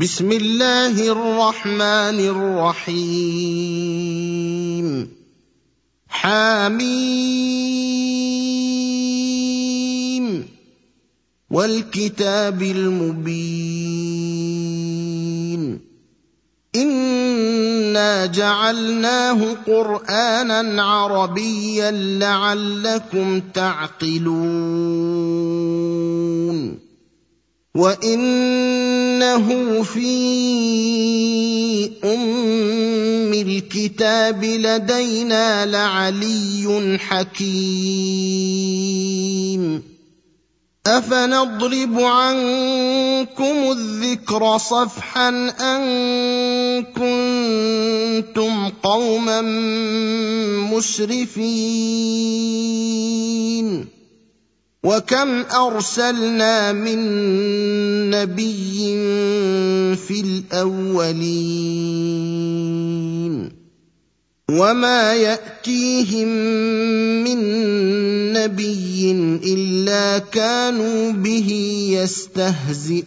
بسم الله الرحمن الرحيم. حميم. والكتاب المبين. إنا جعلناه قرآنا عربيا لعلكم تعقلون. وانه في ام الكتاب لدينا لعلي حكيم افنضرب عنكم الذكر صفحا ان كنتم قوما مسرفين وكم ارسلنا من نبي في الاولين وما ياتيهم من نبي الا كانوا به يستهزئون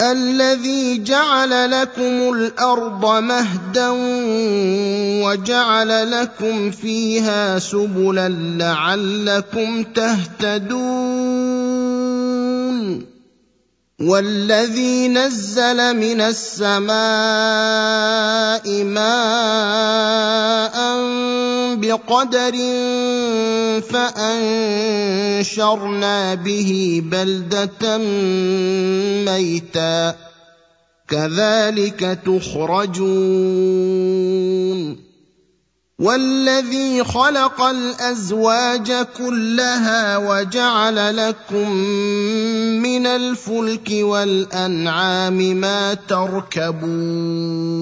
الذي جعل لكم الأرض مهدا وجعل لكم فيها سبلا لعلكم تهتدون. والذي نزل من السماء ماء بقدر فأنشرنا به بلدة ميتا. كذلك تخرجون. والذي خلق الأزواج كلها وجعل لكم من الفلك والأنعام ما تركبون.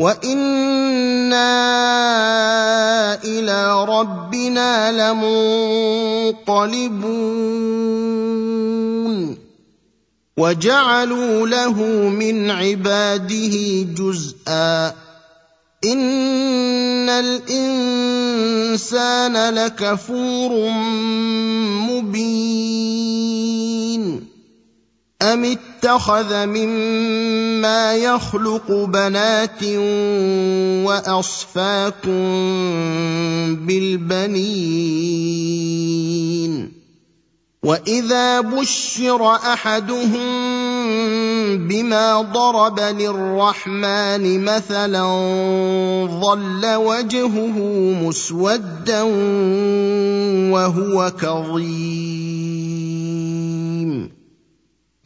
وأنا إلى ربنا لمنقلبون وجعلوا له من عباده جزءا ان الانسان لكفور مبين أم اتخذ مما يخلق بنات وأصفاكم بالبنين. وإذا بشر أحدهم بما ضرب للرحمن مثلا ظل وجهه مسودا وهو كظيم.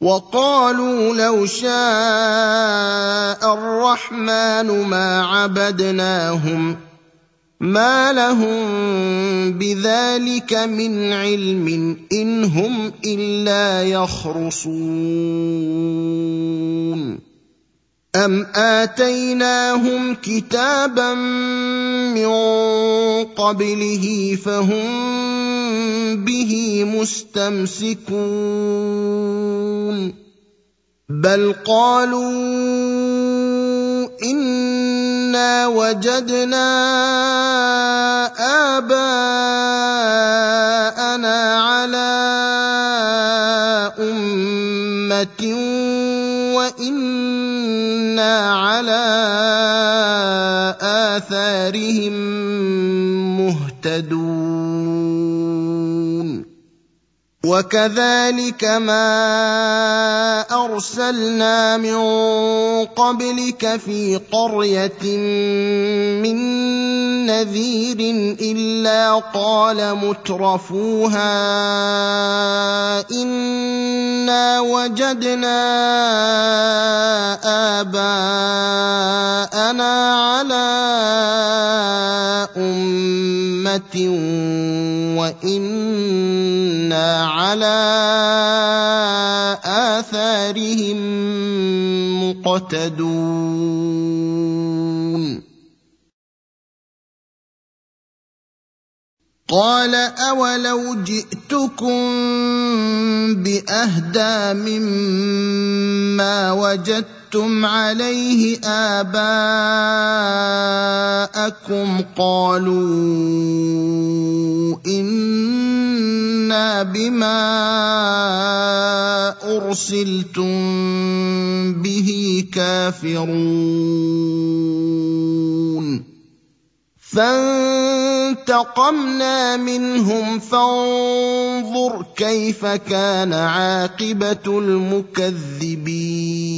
وقالوا لو شاء الرحمن ما عبدناهم ما لهم بذلك من علم إن هم إلا يخرصون. أم آتيناهم كتابا من قبله فهم به مستمسكون. بل قالوا انا وجدنا اباءنا على امه وأنا على آثارهم مهتدون. وكذلك ما أرسلنا من قبلك في قرية من نذير إلا قال مترفوها إنا وجدنا آباءنا على امه وأنا على اثارهم مقتدون قال اولو جئتكم باهدى مما وجدتم عليه آباءكم قالوا أنا بما ارسلتم به كافرون فانتقمنا منهم فانظر كيف كان عاقبه المكذبين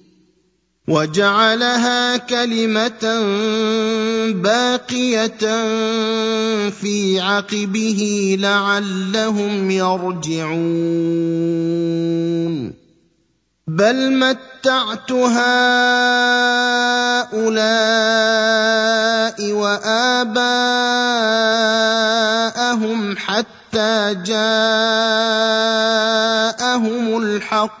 وجعلها كلمة باقية في عقبه لعلهم يرجعون. بل متعت هؤلاء وآباءهم حتى جاءهم الحق.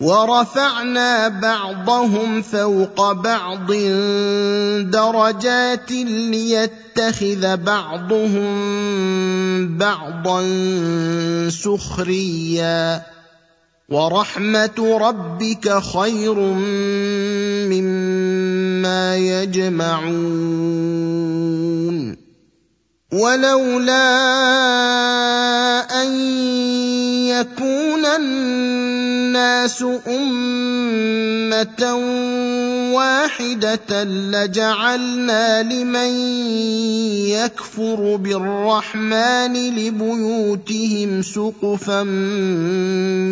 ورفعنا بعضهم فوق بعض درجات ليتخذ بعضهم بعضا سخريا. ورحمة ربك خير مما يجمعون. ولولا أن يكون الناس أمة واحدة لجعلنا لمن يكفر بالرحمن لبيوتهم سقفا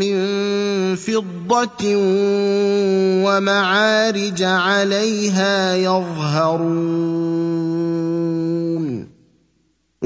من فضة ومعارج عليها يظهرون.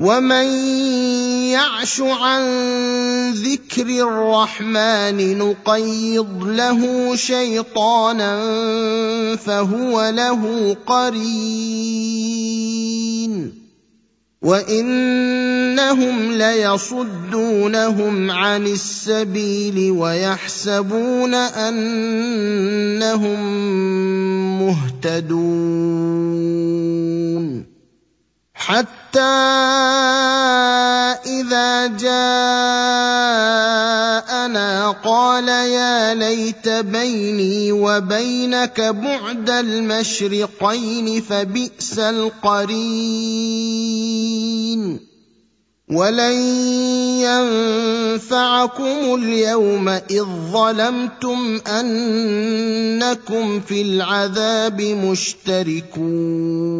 ومن يعش عن ذكر الرحمن نقيض له شيطانا فهو له قرين. وانهم ليصدونهم عن السبيل ويحسبون انهم مهتدون حتى إذا جاءنا قال يا ليت بيني وبينك بعد المشرقين فبئس القرين. ولن ينفعكم اليوم إذ ظلمتم أنكم في العذاب مشتركون.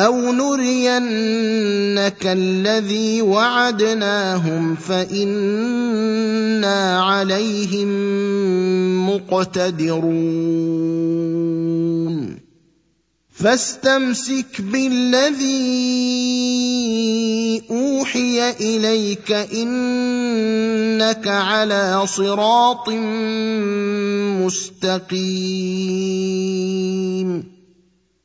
أو نرينك الذي وعدناهم فانا عليهم مقتدرون فاستمسك بالذي اوحي اليك انك على صراط مستقيم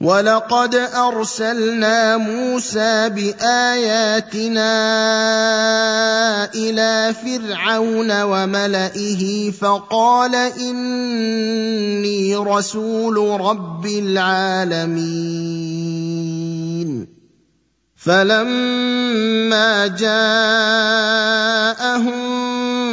ولقد ارسلنا موسى باياتنا إلى فرعون وملئه فقال اني رسول رب العالمين فلما جاءهم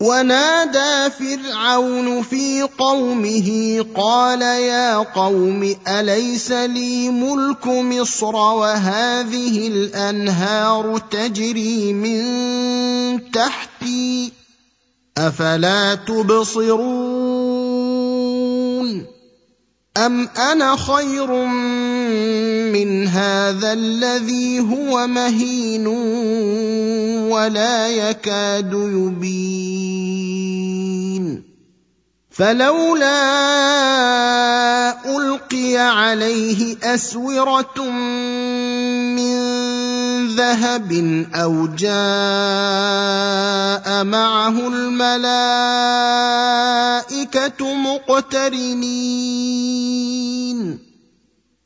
ونادى فرعون في قومه قال يا قوم أليس لي ملك مصر وهذه الأنهار تجري من تحتي أفلا تبصرون أم أنا خير من هذا الذي هو مهين ولا يكاد يبين فلولا القي عليه اسوره من ذهب أو جاء معه الملائكه مقترنين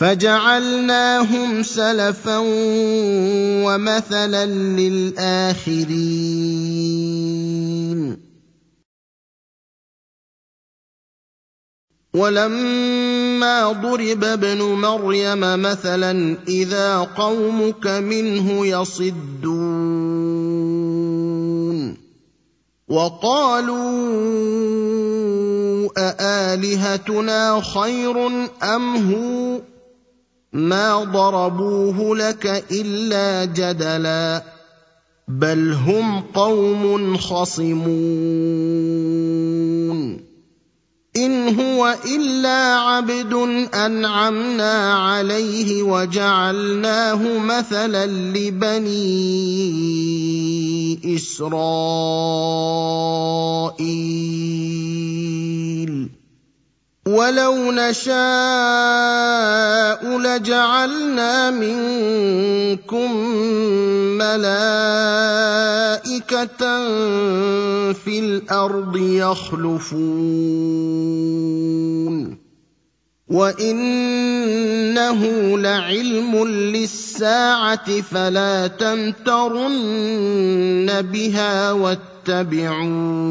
فجعلناهم سلفا ومثلا للآخرين. ولما ضرب ابن مريم مثلا إذا قومك منه يصدون. وقالوا أآلهتنا خير أم هو؟ ما ضربوه لك الا جدلا بل هم قوم خصمون ان هو الا عبد انعمنا عليه وجعلناه مثلا لبني اسرائيل ولو نشاء لجعلنا منكم ملائكه في الأرض يخلفون وانه لعلم للساعه فلا تمترن بها واتبعون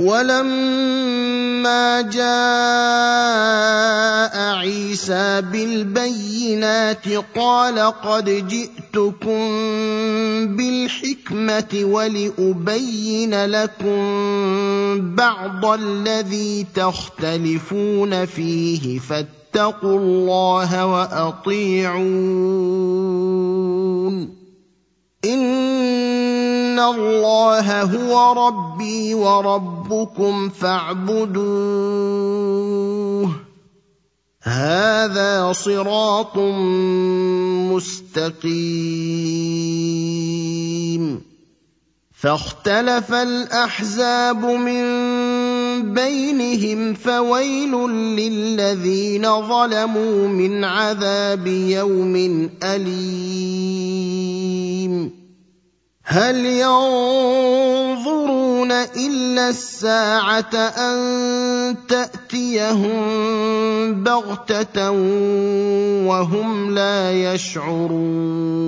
ولما جاء عيسى بالبينات قال قد جئتكم بالحكمة ولأبين لكم بعض الذي تختلفون فيه فاتقوا الله وأطيعون ان الله هو ربي وربكم فاعبدوه هذا صراط مستقيم فاختلف الاحزاب من بينهم فويل للذين ظلموا من عذاب يوم اليم هل ينظرون الا الساعة ان تاتيهم بغته وهم لا يشعرون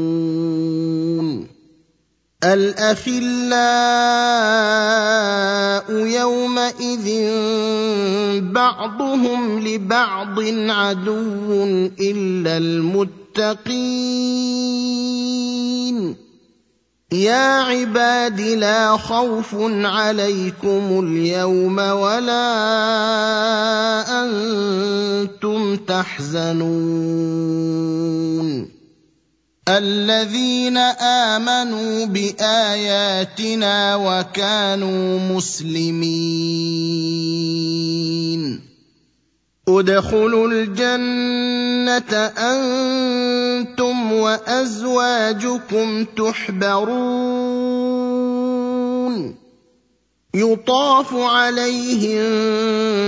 الأخلاء يومئذ بعضهم لبعض عدو إلا المتقين. يا عباد لا خوف عليكم اليوم ولا أنتم تحزنون. الذين آمنوا بآياتنا وكانوا مسلمين. ادخلوا الجنة أنتم وأزواجكم تحبرون. يطاف عليهم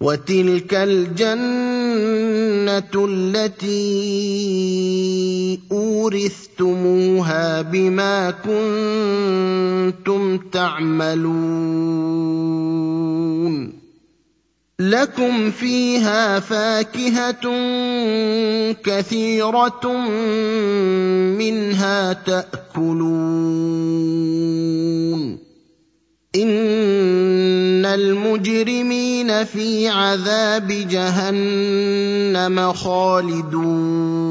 وتلك الجنة التي أورثتموها بما كنتم تعملون. لكم فيها فاكهة كثيرة منها تأكلون. المجرمين في عذاب جهنم خالدون.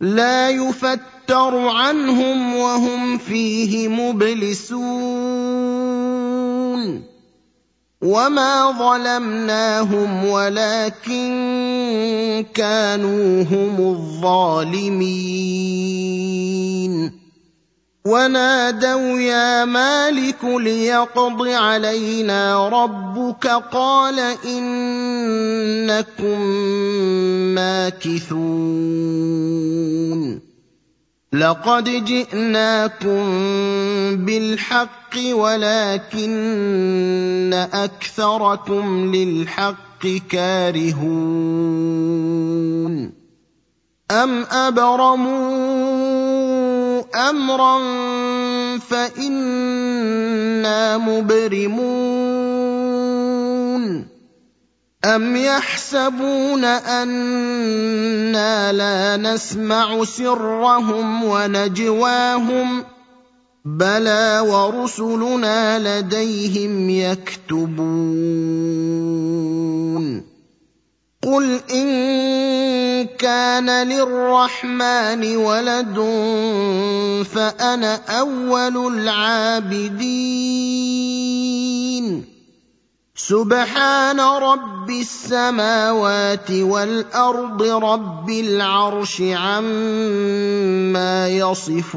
لا يفتر عنهم وهم فيه مبلسون. وما ظلمناهم ولكن كانوا هم الظالمين. ونادوا يا مالك ليقض علينا ربك قال إنكم ماكثون. لقد جئناكم بالحق ولكن أكثركم للحق كارهون. أم ابرموا أمرا فإنا مبرمون. أم يحسبون أنا لا نسمع سرهم ونجواهم؟ بلى ورسلنا لديهم يكتبون. قل إن كان للرحمن ولد فأنا أول العابدين. سبحان رب السماوات والأرض رب العرش عما يصفون.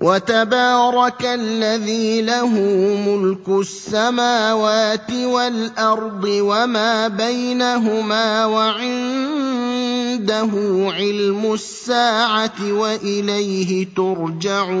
وتبارك الذي له ملك السماوات والأرض وما بينهما وعنده علم الساعة وإليه ترجعون.